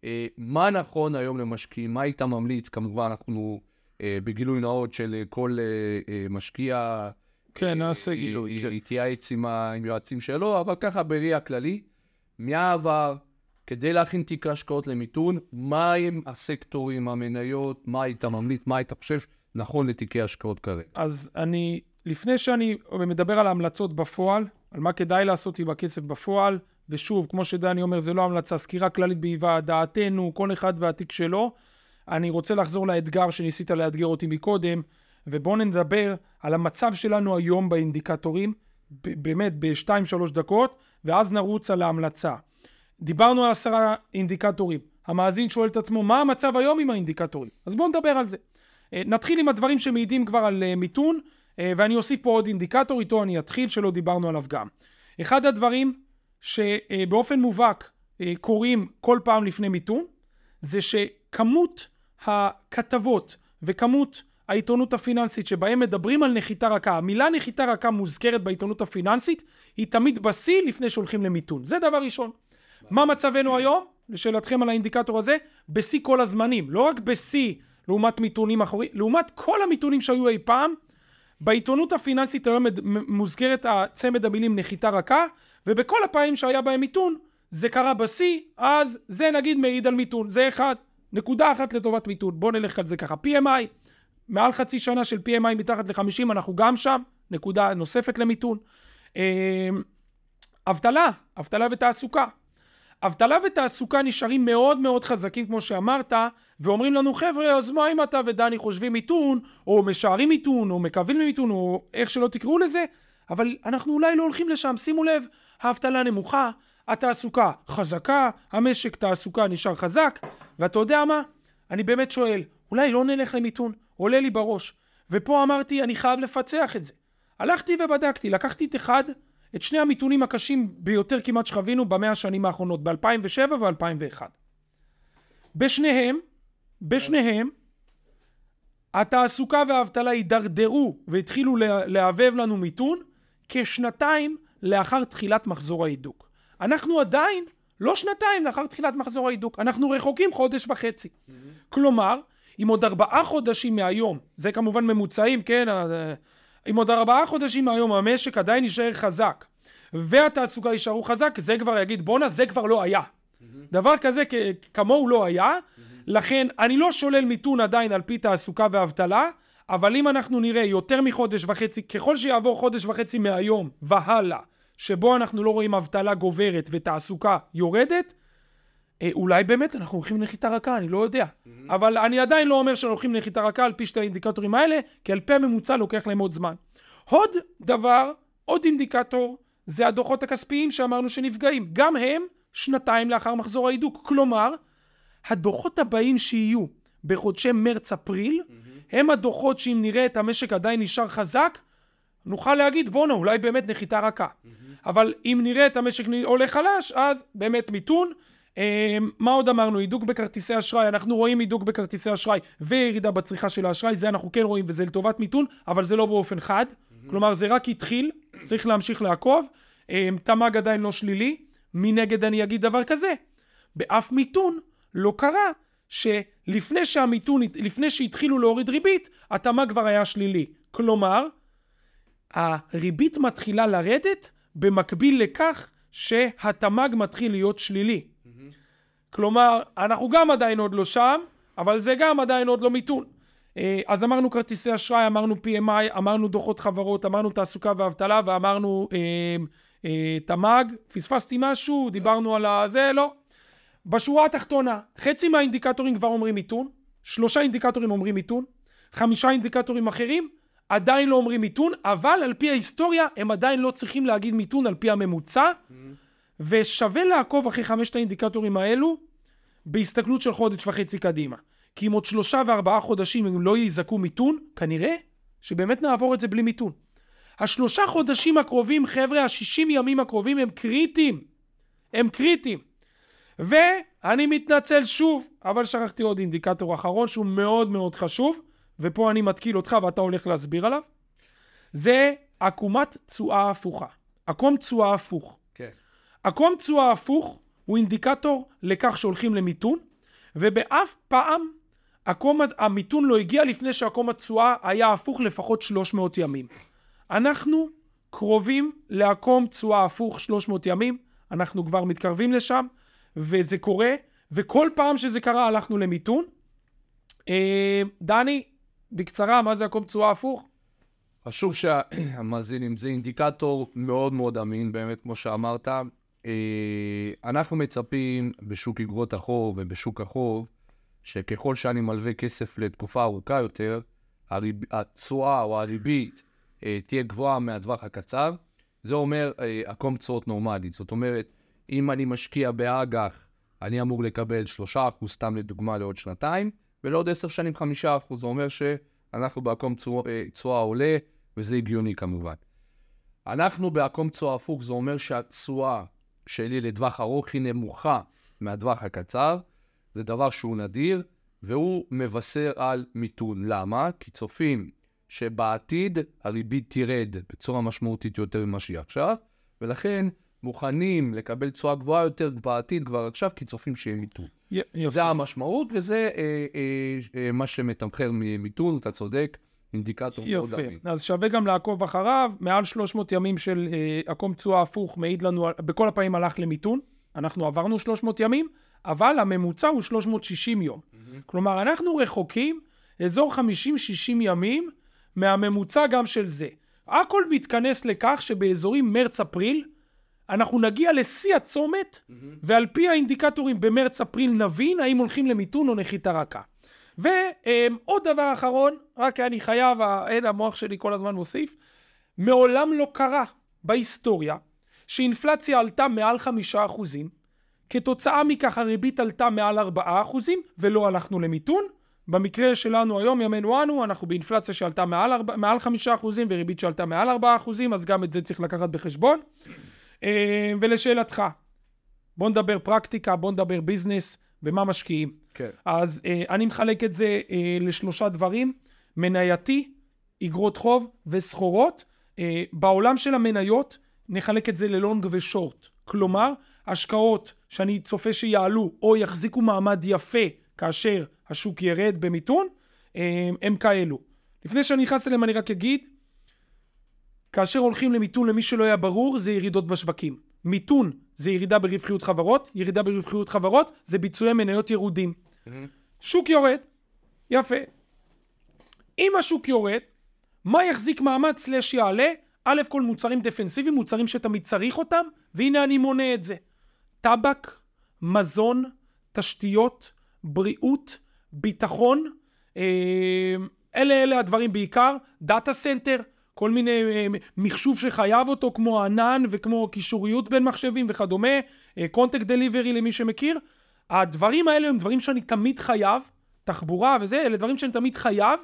אה, מה נכון היום למשקיעים? מה היית ממליץ? כמובן, אנחנו אה, בגילוי נאות של כל אה, אה, משקיע כן, נעשה גילוי. התייעץ עם היועצים שלו, אבל ככה בראייה כללי, מהעבר, כדי להכין תיק השקעות למיתון, מהם הסקטורים, המניות, מה היית ממליץ, מה היית חושב נכון לתיקי השקעות כרגע. אז אני, לפני שאני מדבר על ההמלצות בפועל, על מה כדאי לעשות עם הכסף בפועל, ושוב, כמו שדני אומר, זה לא המלצה, סקירה כללית בהיווה דעתנו, כל אחד והתיק שלו. אני רוצה לחזור לאתגר שניסית לאתגר אותי מקודם, ובואו נדבר על המצב שלנו היום באינדיקטורים, באמת ב-2-3 דקות, ואז נרוץ על ההמלצה. דיברנו על עשרה אינדיקטורים. המאזין שואל את עצמו, מה המצב היום עם האינדיקטורים? אז בואו נדבר על זה. אה, נתחיל עם הדברים שמעידים כבר על אה, מיתון, ואני אוסיף פה עוד אינדיקטור, איתו אני אתחיל, שלא דיברנו עליו גם. אחד הדברים שבאופן מובהק קורים כל פעם לפני מיתון, זה שכמות הכתבות וכמות העיתונות הפיננסית שבהם מדברים על נחיתה רכה, המילה נחיתה רכה מוזכרת בעיתונות הפיננסית, היא תמיד בשיא לפני שהולכים למיתון. זה דבר ראשון. מה מצבנו היום? לשאלתכם על האינדיקטור הזה, בשיא כל הזמנים. לא רק בשיא לעומת מיתונים אחרים, לעומת כל המיתונים שהיו אי פעם, בעיתונות הפיננסית היום מוזכרת הצמד המילים נחיתה רכה, ובכל הפעמים שהיה בהם מיתון, זה קרה בשיא, אז זה נגיד מעיד על מיתון. זה אחד. נקודה אחת לטובת מיתון. בואו נלך על זה ככה. PMI, מעל חצי שנה של PMI מתחת ל-50, אנחנו גם שם. נקודה נוספת למיתון. אה, אבטלה, אבטלה ותעסוקה. אבטלה ותעסוקה נשארים מאוד מאוד חזקים כמו שאמרת ואומרים לנו חבר'ה אז מה אם אתה ודני חושבים מיתון או משערים מיתון או מקווים למיתון או איך שלא תקראו לזה? אבל אנחנו אולי לא הולכים לשם. שימו לב האבטלה נמוכה התעסוקה חזקה המשק תעסוקה נשאר חזק ואתה יודע מה? אני באמת שואל אולי לא נלך למיתון? עולה לי בראש. ופה אמרתי אני חייב לפצח את זה. הלכתי ובדקתי לקחתי את אחד את שני המיתונים הקשים ביותר כמעט שחווינו במאה השנים האחרונות, ב-2007 ו-2001. בשניהם, בשניהם, התעסוקה והאבטלה הידרדרו והתחילו להבהב לנו מיתון כשנתיים לאחר תחילת מחזור ההידוק. אנחנו עדיין לא שנתיים לאחר תחילת מחזור ההידוק, אנחנו רחוקים חודש וחצי. Mm-hmm. כלומר, אם עוד ארבעה חודשים מהיום, זה כמובן ממוצעים, כן, אם עוד ארבעה חודשים מהיום המשק עדיין יישאר חזק והתעסוקה יישארו חזק, זה כבר יגיד בואנה זה כבר לא היה. Mm-hmm. דבר כזה כמוהו לא היה, mm-hmm. לכן אני לא שולל מיתון עדיין על פי תעסוקה ואבטלה, אבל אם אנחנו נראה יותר מחודש וחצי, ככל שיעבור חודש וחצי מהיום והלאה, שבו אנחנו לא רואים אבטלה גוברת ותעסוקה יורדת, אה, אולי באמת אנחנו הולכים לנחיתה רכה, אני לא יודע. Mm-hmm. אבל אני עדיין לא אומר שאנחנו הולכים לנחיתה רכה על פי שתי האינדיקטורים האלה, כי על פי הממוצע לוקח להם עוד זמן. עוד דבר, עוד אינדיקטור, זה הדוחות הכספיים שאמרנו שנפגעים. גם הם שנתיים לאחר מחזור ההידוק. כלומר, הדוחות הבאים שיהיו בחודשי מרץ-אפריל, הם הדוחות שאם נראה את המשק עדיין נשאר חזק, נוכל להגיד בואנה אולי באמת נחיתה רכה. אבל אם נראה את המשק עולה חלש, אז באמת מיתון. אה, מה עוד אמרנו? הידוק בכרטיסי אשראי, אנחנו רואים הידוק בכרטיסי אשראי וירידה בצריכה של האשראי, זה אנחנו כן רואים וזה לטובת מיתון, אבל זה לא באופן חד. כלומר זה רק התחיל, צריך להמשיך לעקוב. אה, תמ"ג עדיין לא שלילי, מנגד אני אגיד דבר כזה, באף מיתון לא קרה שלפני שהמיתון, לפני שהתחילו להוריד ריבית, התמ"ג כבר היה שלילי. כלומר, הריבית מתחילה לרדת במקביל לכך שהתמ"ג מתחיל להיות שלילי. Mm-hmm. כלומר, אנחנו גם עדיין עוד לא שם, אבל זה גם עדיין עוד לא מיתון. אה, אז אמרנו כרטיסי אשראי, אמרנו PMI, אמרנו דוחות חברות, אמרנו תעסוקה ואבטלה ואמרנו אה, אה, תמ"ג. פספסתי משהו? דיברנו על הזה? לא. בשורה התחתונה, חצי מהאינדיקטורים כבר אומרים מיתון, שלושה אינדיקטורים אומרים מיתון, חמישה אינדיקטורים אחרים עדיין לא אומרים מיתון, אבל על פי ההיסטוריה הם עדיין לא צריכים להגיד מיתון על פי הממוצע, mm-hmm. ושווה לעקוב אחרי חמשת האינדיקטורים האלו בהסתכלות של חודש וחצי קדימה. כי אם עוד שלושה וארבעה חודשים הם לא יזעקו מיתון, כנראה שבאמת נעבור את זה בלי מיתון. השלושה חודשים הקרובים, חבר'ה, השישים ימים הקרובים הם קריטיים. הם קריטיים. ואני מתנצל שוב, אבל שכחתי עוד אינדיקטור אחרון שהוא מאוד מאוד חשוב, ופה אני מתקיל אותך ואתה הולך להסביר עליו. זה עקומת תשואה הפוכה. עקום תשואה הפוך. כן. עקום תשואה הפוך הוא אינדיקטור לכך שהולכים למיתון, ובאף פעם עקום המיתון לא הגיע לפני שעקום התשואה היה הפוך לפחות 300 ימים. אנחנו קרובים לעקום תשואה הפוך 300 ימים, אנחנו כבר מתקרבים לשם, וזה קורה, וכל פעם שזה קרה הלכנו למיתון. אה, דני, בקצרה, מה זה עקום תשואה הפוך? חשוב שהמאזינים, זה אינדיקטור מאוד מאוד אמין, באמת, כמו שאמרת. אה, אנחנו מצפים בשוק אגרות החוב ובשוק החוב, שככל שאני מלווה כסף לתקופה ארוכה יותר, התשואה או הריבית אה, תהיה גבוהה מהטווח הקצר. זה אומר עקום תשואות נורמלית. זאת אומרת, אם אני משקיע באג"ח, אני אמור לקבל 3% סתם לדוגמה לעוד שנתיים, ולעוד 10 שנים 5%. זה אומר שאנחנו בעקום תשואה עולה, וזה הגיוני כמובן. אנחנו בעקום תשואה הפוך, זה אומר שהתשואה שלי לטווח ארוך היא נמוכה מהטווח הקצר, זה דבר שהוא נדיר, והוא מבשר על מיתון. למה? כי צופים שבעתיד הריבית תרד בצורה משמעותית יותר ממה שהיא עכשיו, ולכן מוכנים לקבל תשואה גבוהה יותר בעתיד כבר עכשיו, כי צופים שיהיה מיתון. יופי. זה המשמעות, וזה אה, אה, אה, מה שמתמחר ממיתון, אתה צודק, אינדיקטור מאוד אמין. יופי, אז שווה גם לעקוב אחריו, מעל 300 ימים של אה, עקום תשואה הפוך מעיד לנו, בכל הפעמים הלך למיתון, אנחנו עברנו 300 ימים, אבל הממוצע הוא 360 יום. Mm-hmm. כלומר, אנחנו רחוקים אזור 50-60 ימים מהממוצע גם של זה. הכל מתכנס לכך שבאזורים מרץ-אפריל, אנחנו נגיע לשיא הצומת, mm-hmm. ועל פי האינדיקטורים במרץ-אפריל נבין האם הולכים למיתון או נחיתה רכה. ועוד דבר אחרון, רק אני חייב, אין המוח שלי כל הזמן מוסיף, מעולם לא קרה בהיסטוריה שאינפלציה עלתה מעל חמישה אחוזים, כתוצאה מכך הריבית עלתה מעל ארבעה אחוזים ולא הלכנו למיתון. במקרה שלנו היום, ימינו אנו, אנחנו באינפלציה שעלתה מעל, מעל חמישה אחוזים וריבית שעלתה מעל ארבעה אחוזים, אז גם את זה צריך לקחת בחשבון. אה, ולשאלתך, בוא נדבר פרקטיקה, בוא נדבר ביזנס, במה משקיעים. כן. אז אה, אני מחלק את זה אה, לשלושה דברים, מנייתי, אגרות חוב וסחורות. בעולם של המניות נחלק את זה ללונג ושורט. כלומר, השקעות שאני צופה שיעלו או יחזיקו מעמד יפה כאשר השוק ירד במיתון, הם כאלו. לפני שאני נכנס אליהם אני רק אגיד, כאשר הולכים למיתון למי שלא היה ברור זה ירידות בשווקים. מיתון זה ירידה ברווחיות חברות, ירידה ברווחיות חברות זה ביצועי מניות ירודים. Mm-hmm. שוק יורד, יפה. אם השוק יורד, מה יחזיק מעמד סלש יעלה? א' כל מוצרים דפנסיביים, מוצרים שתמיד צריך אותם, והנה אני מונה את זה. טבק, מזון, תשתיות, בריאות, ביטחון, אה, אלה אלה הדברים בעיקר, data center, כל מיני אה, מחשוב שחייב אותו כמו ענן וכמו קישוריות בין מחשבים וכדומה, content אה, delivery למי שמכיר, הדברים האלה הם דברים שאני תמיד חייב, תחבורה וזה, אלה דברים שאני תמיד חייב,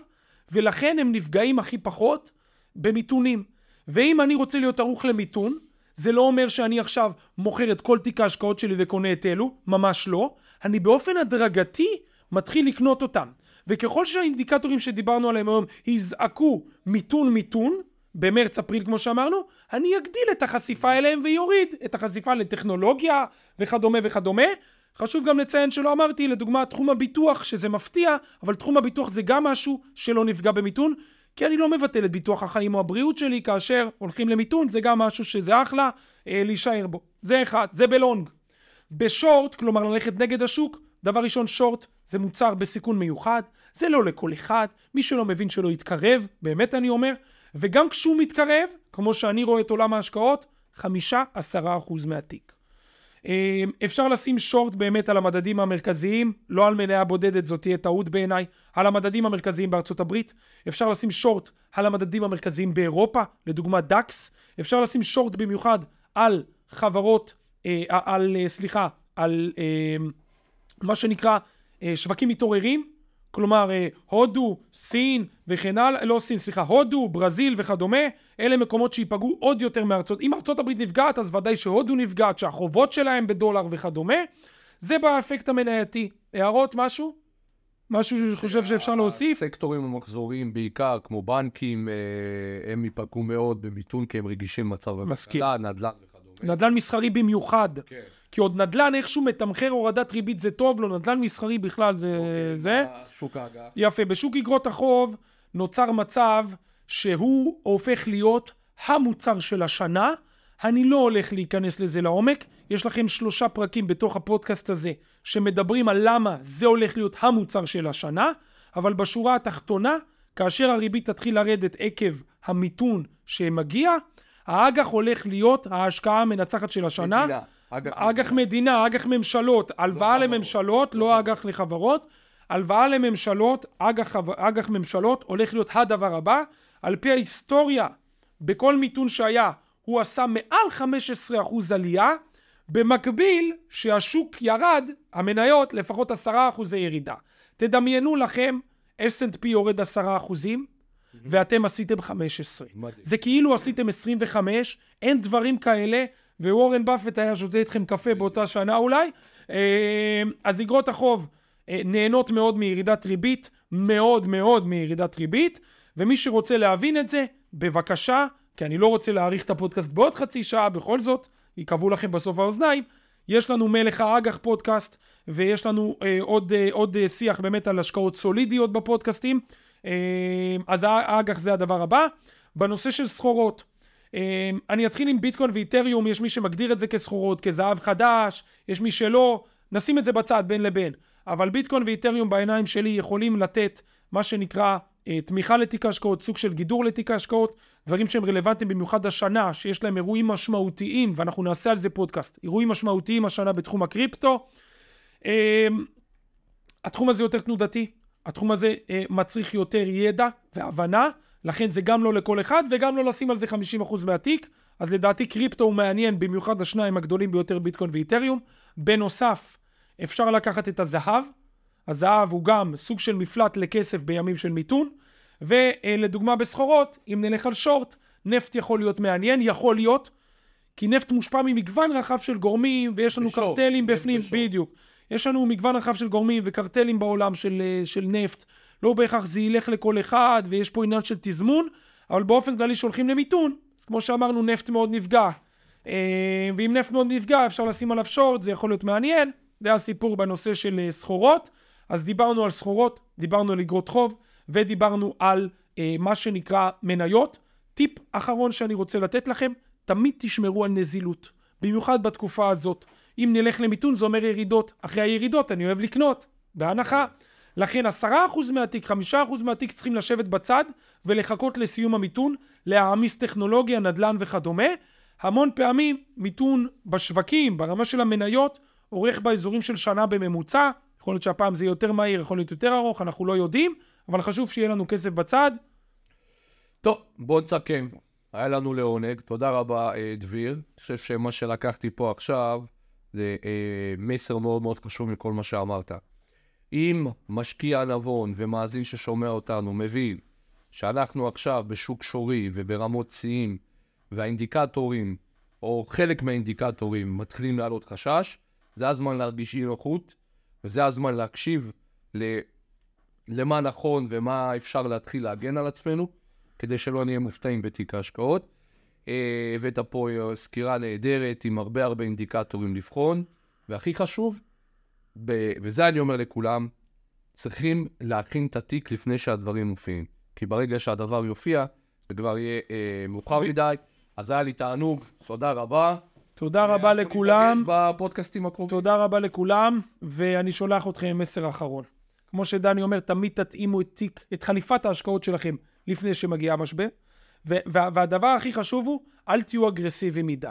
ולכן הם נפגעים הכי פחות במיתונים. ואם אני רוצה להיות ערוך למיתון, זה לא אומר שאני עכשיו מוכר את כל תיק ההשקעות שלי וקונה את אלו, ממש לא. אני באופן הדרגתי מתחיל לקנות אותם. וככל שהאינדיקטורים שדיברנו עליהם היום יזעקו מיתון מיתון, במרץ אפריל כמו שאמרנו, אני אגדיל את החשיפה אליהם ויוריד את החשיפה לטכנולוגיה וכדומה וכדומה. חשוב גם לציין שלא אמרתי, לדוגמה תחום הביטוח, שזה מפתיע, אבל תחום הביטוח זה גם משהו שלא נפגע במיתון, כי אני לא מבטל את ביטוח החיים או הבריאות שלי כאשר הולכים למיתון, זה גם משהו שזה אחלה אה, להישאר בו. זה אחד, זה בלונג. בשורט, כלומר ללכת נגד השוק, דבר ראשון, שורט זה מוצר בסיכון מיוחד, זה לא לכל אחד, מי שלא מבין שלא יתקרב, באמת אני אומר, וגם כשהוא מתקרב, כמו שאני רואה את עולם ההשקעות, חמישה עשרה אחוז מהתיק. אה, אפשר לשים שורט באמת על המדדים המרכזיים, לא על מניה בודדת, זאת תהיה טעות בעיניי, על המדדים המרכזיים בארצות הברית. אפשר לשים שורט על המדדים המרכזיים באירופה, לדוגמה דאקס. אפשר לשים שורט במיוחד על חברות, אה, על, אה, סליחה, על מה שנקרא שווקים מתעוררים, כלומר אה, הודו, סין וכן הלאה, לא סין, סליחה, הודו, ברזיל וכדומה, אלה מקומות שייפגעו עוד יותר מארצות, אם ארצות הברית נפגעת אז ודאי שהודו נפגעת, שהחובות שלהם בדולר וכדומה, זה באפקט המנייתי. הערות, משהו? משהו שאני חושב שאפשר להוסיף? הסקטורים המחזוריים בעיקר, כמו בנקים, אה, הם ייפגעו מאוד במיתון כי הם רגישים למצב המסקלה, נדל"ן וכדומה. נדל"ן מסחרי במיוחד. כן. כי עוד נדל"ן איכשהו מתמחר הורדת ריבית זה טוב לו, נדל"ן מסחרי בכלל זה... אוקיי, זה. שוק האג"ח. יפה, בשוק אגרות החוב נוצר מצב שהוא הופך להיות המוצר של השנה. אני לא הולך להיכנס לזה לעומק, יש לכם שלושה פרקים בתוך הפודקאסט הזה שמדברים על למה זה הולך להיות המוצר של השנה, אבל בשורה התחתונה, כאשר הריבית תתחיל לרדת עקב המיתון שמגיע, האג"ח הולך להיות ההשקעה המנצחת של השנה. מדינה. אג"ח מדינה, אג"ח ממשלות, הלוואה לא לממשלות, לא אג"ח לחברות. הלוואה לממשלות, אג"ח ממשלות, הולך להיות הדבר הבא. על פי ההיסטוריה, בכל מיתון שהיה, הוא עשה מעל 15% עלייה. במקביל, שהשוק ירד, המניות, לפחות 10% ירידה. תדמיינו לכם, S&P יורד 10%, ואתם עשיתם 15. מדהים. זה כאילו עשיתם 25, אין דברים כאלה. ווורן באפט היה שותה איתכם קפה באותה שנה אולי. אה, אז אגרות החוב אה, נהנות מאוד מירידת ריבית, מאוד מאוד מירידת ריבית, ומי שרוצה להבין את זה, בבקשה, כי אני לא רוצה להאריך את הפודקאסט בעוד חצי שעה, בכל זאת, יקבעו לכם בסוף האוזניים. יש לנו מלך האג"ח פודקאסט, ויש לנו אה, עוד, אה, עוד אה, שיח באמת על השקעות סולידיות בפודקאסטים. אה, אז האג"ח זה הדבר הבא. בנושא של סחורות, אמ, אני אתחיל עם ביטקוין ואיתריום, יש מי שמגדיר את זה כסחורות, כזהב חדש, יש מי שלא, נשים את זה בצד בין לבין. אבל ביטקוין ואיתריום בעיניים שלי יכולים לתת מה שנקרא אה, תמיכה לתיק ההשקעות, סוג של גידור לתיק ההשקעות, דברים שהם רלוונטיים במיוחד השנה, שיש להם אירועים משמעותיים, ואנחנו נעשה על זה פודקאסט, אירועים משמעותיים השנה בתחום הקריפטו. אה, התחום הזה יותר תנודתי, התחום הזה אה, מצריך יותר ידע והבנה. לכן זה גם לא לכל אחד וגם לא לשים על זה 50% מהתיק. אז לדעתי קריפטו הוא מעניין, במיוחד השניים הגדולים ביותר ביטקוין ואיתריום. בנוסף, אפשר לקחת את הזהב. הזהב הוא גם סוג של מפלט לכסף בימים של מיתון. ולדוגמה בסחורות, אם נלך על שורט, נפט יכול להיות מעניין, יכול להיות, כי נפט מושפע ממגוון רחב של גורמים, ויש לנו בשור, קרטלים בפנים, בשור. בדיוק. יש לנו מגוון רחב של גורמים וקרטלים בעולם של, של נפט. לא בהכרח זה ילך לכל אחד, ויש פה עניין של תזמון, אבל באופן כללי שהולכים למיתון, אז כמו שאמרנו, נפט מאוד נפגע. אה, ואם נפט מאוד נפגע, אפשר לשים עליו שורט, זה יכול להיות מעניין. זה הסיפור בנושא של אה, סחורות. אז דיברנו על סחורות, דיברנו על אגרות חוב, ודיברנו על אה, מה שנקרא מניות. טיפ אחרון שאני רוצה לתת לכם, תמיד תשמרו על נזילות. במיוחד בתקופה הזאת. אם נלך למיתון זה אומר ירידות. אחרי הירידות אני אוהב לקנות, בהנחה. לכן עשרה אחוז מהתיק, חמישה אחוז מהתיק צריכים לשבת בצד ולחכות לסיום המיתון, להעמיס טכנולוגיה, נדל"ן וכדומה. המון פעמים מיתון בשווקים, ברמה של המניות, אורך באזורים של שנה בממוצע. יכול להיות שהפעם זה יותר מהיר, יכול להיות יותר ארוך, אנחנו לא יודעים, אבל חשוב שיהיה לנו כסף בצד. טוב, בואו נסכם. היה לנו לעונג, תודה רבה אה, דביר. אני חושב שמה שלקחתי פה עכשיו זה אה, מסר מאוד מאוד חשוב מכל מה שאמרת. אם משקיע נבון ומאזין ששומע אותנו מבין שאנחנו עכשיו בשוק שורי וברמות שיאים, והאינדיקטורים, או חלק מהאינדיקטורים, מתחילים לעלות חשש, זה הזמן להרגיש אי נוחות, וזה הזמן להקשיב ל... למה נכון ומה אפשר להתחיל להגן על עצמנו, כדי שלא נהיה מופתעים בתיק ההשקעות. אה, הבאת פה אה, סקירה נהדרת עם הרבה הרבה אינדיקטורים לבחון, והכי חשוב, ב... וזה אני אומר לכולם, צריכים להכין את התיק לפני שהדברים מופיעים. כי ברגע שהדבר יופיע, זה כבר יהיה אה, מאוחר מדי. אז היה לי תענוג, תודה רבה. תודה רבה לכולם. בפודקאסטים הקרובים. תודה רבה לכולם, ואני שולח אתכם עם מסר אחרון. כמו שדני אומר, תמיד תתאימו את תיק, את חליפת ההשקעות שלכם לפני שמגיע המשבר. וה- והדבר הכי חשוב הוא, אל תהיו אגרסיביים מדי.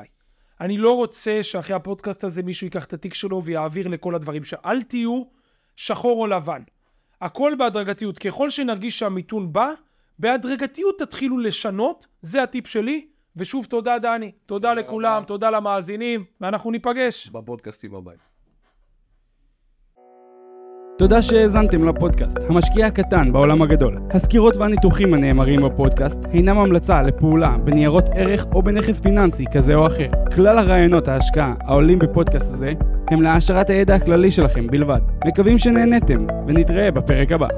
אני לא רוצה שאחרי הפודקאסט הזה מישהו ייקח את התיק שלו ויעביר לכל הדברים ש... אל תהיו שחור או לבן. הכל בהדרגתיות. ככל שנרגיש שהמיתון בא, בהדרגתיות תתחילו לשנות, זה הטיפ שלי. ושוב תודה דני, תודה לכולם. תודה למאזינים, ואנחנו ניפגש. בפודקאסטים הבאים. תודה שהאזנתם לפודקאסט, המשקיע הקטן בעולם הגדול. הסקירות והניתוחים הנאמרים בפודקאסט אינם המלצה לפעולה בניירות ערך או בנכס פיננסי כזה או אחר. כלל הרעיונות ההשקעה העולים בפודקאסט הזה הם להעשרת הידע הכללי שלכם בלבד. מקווים שנהנתם, ונתראה בפרק הבא.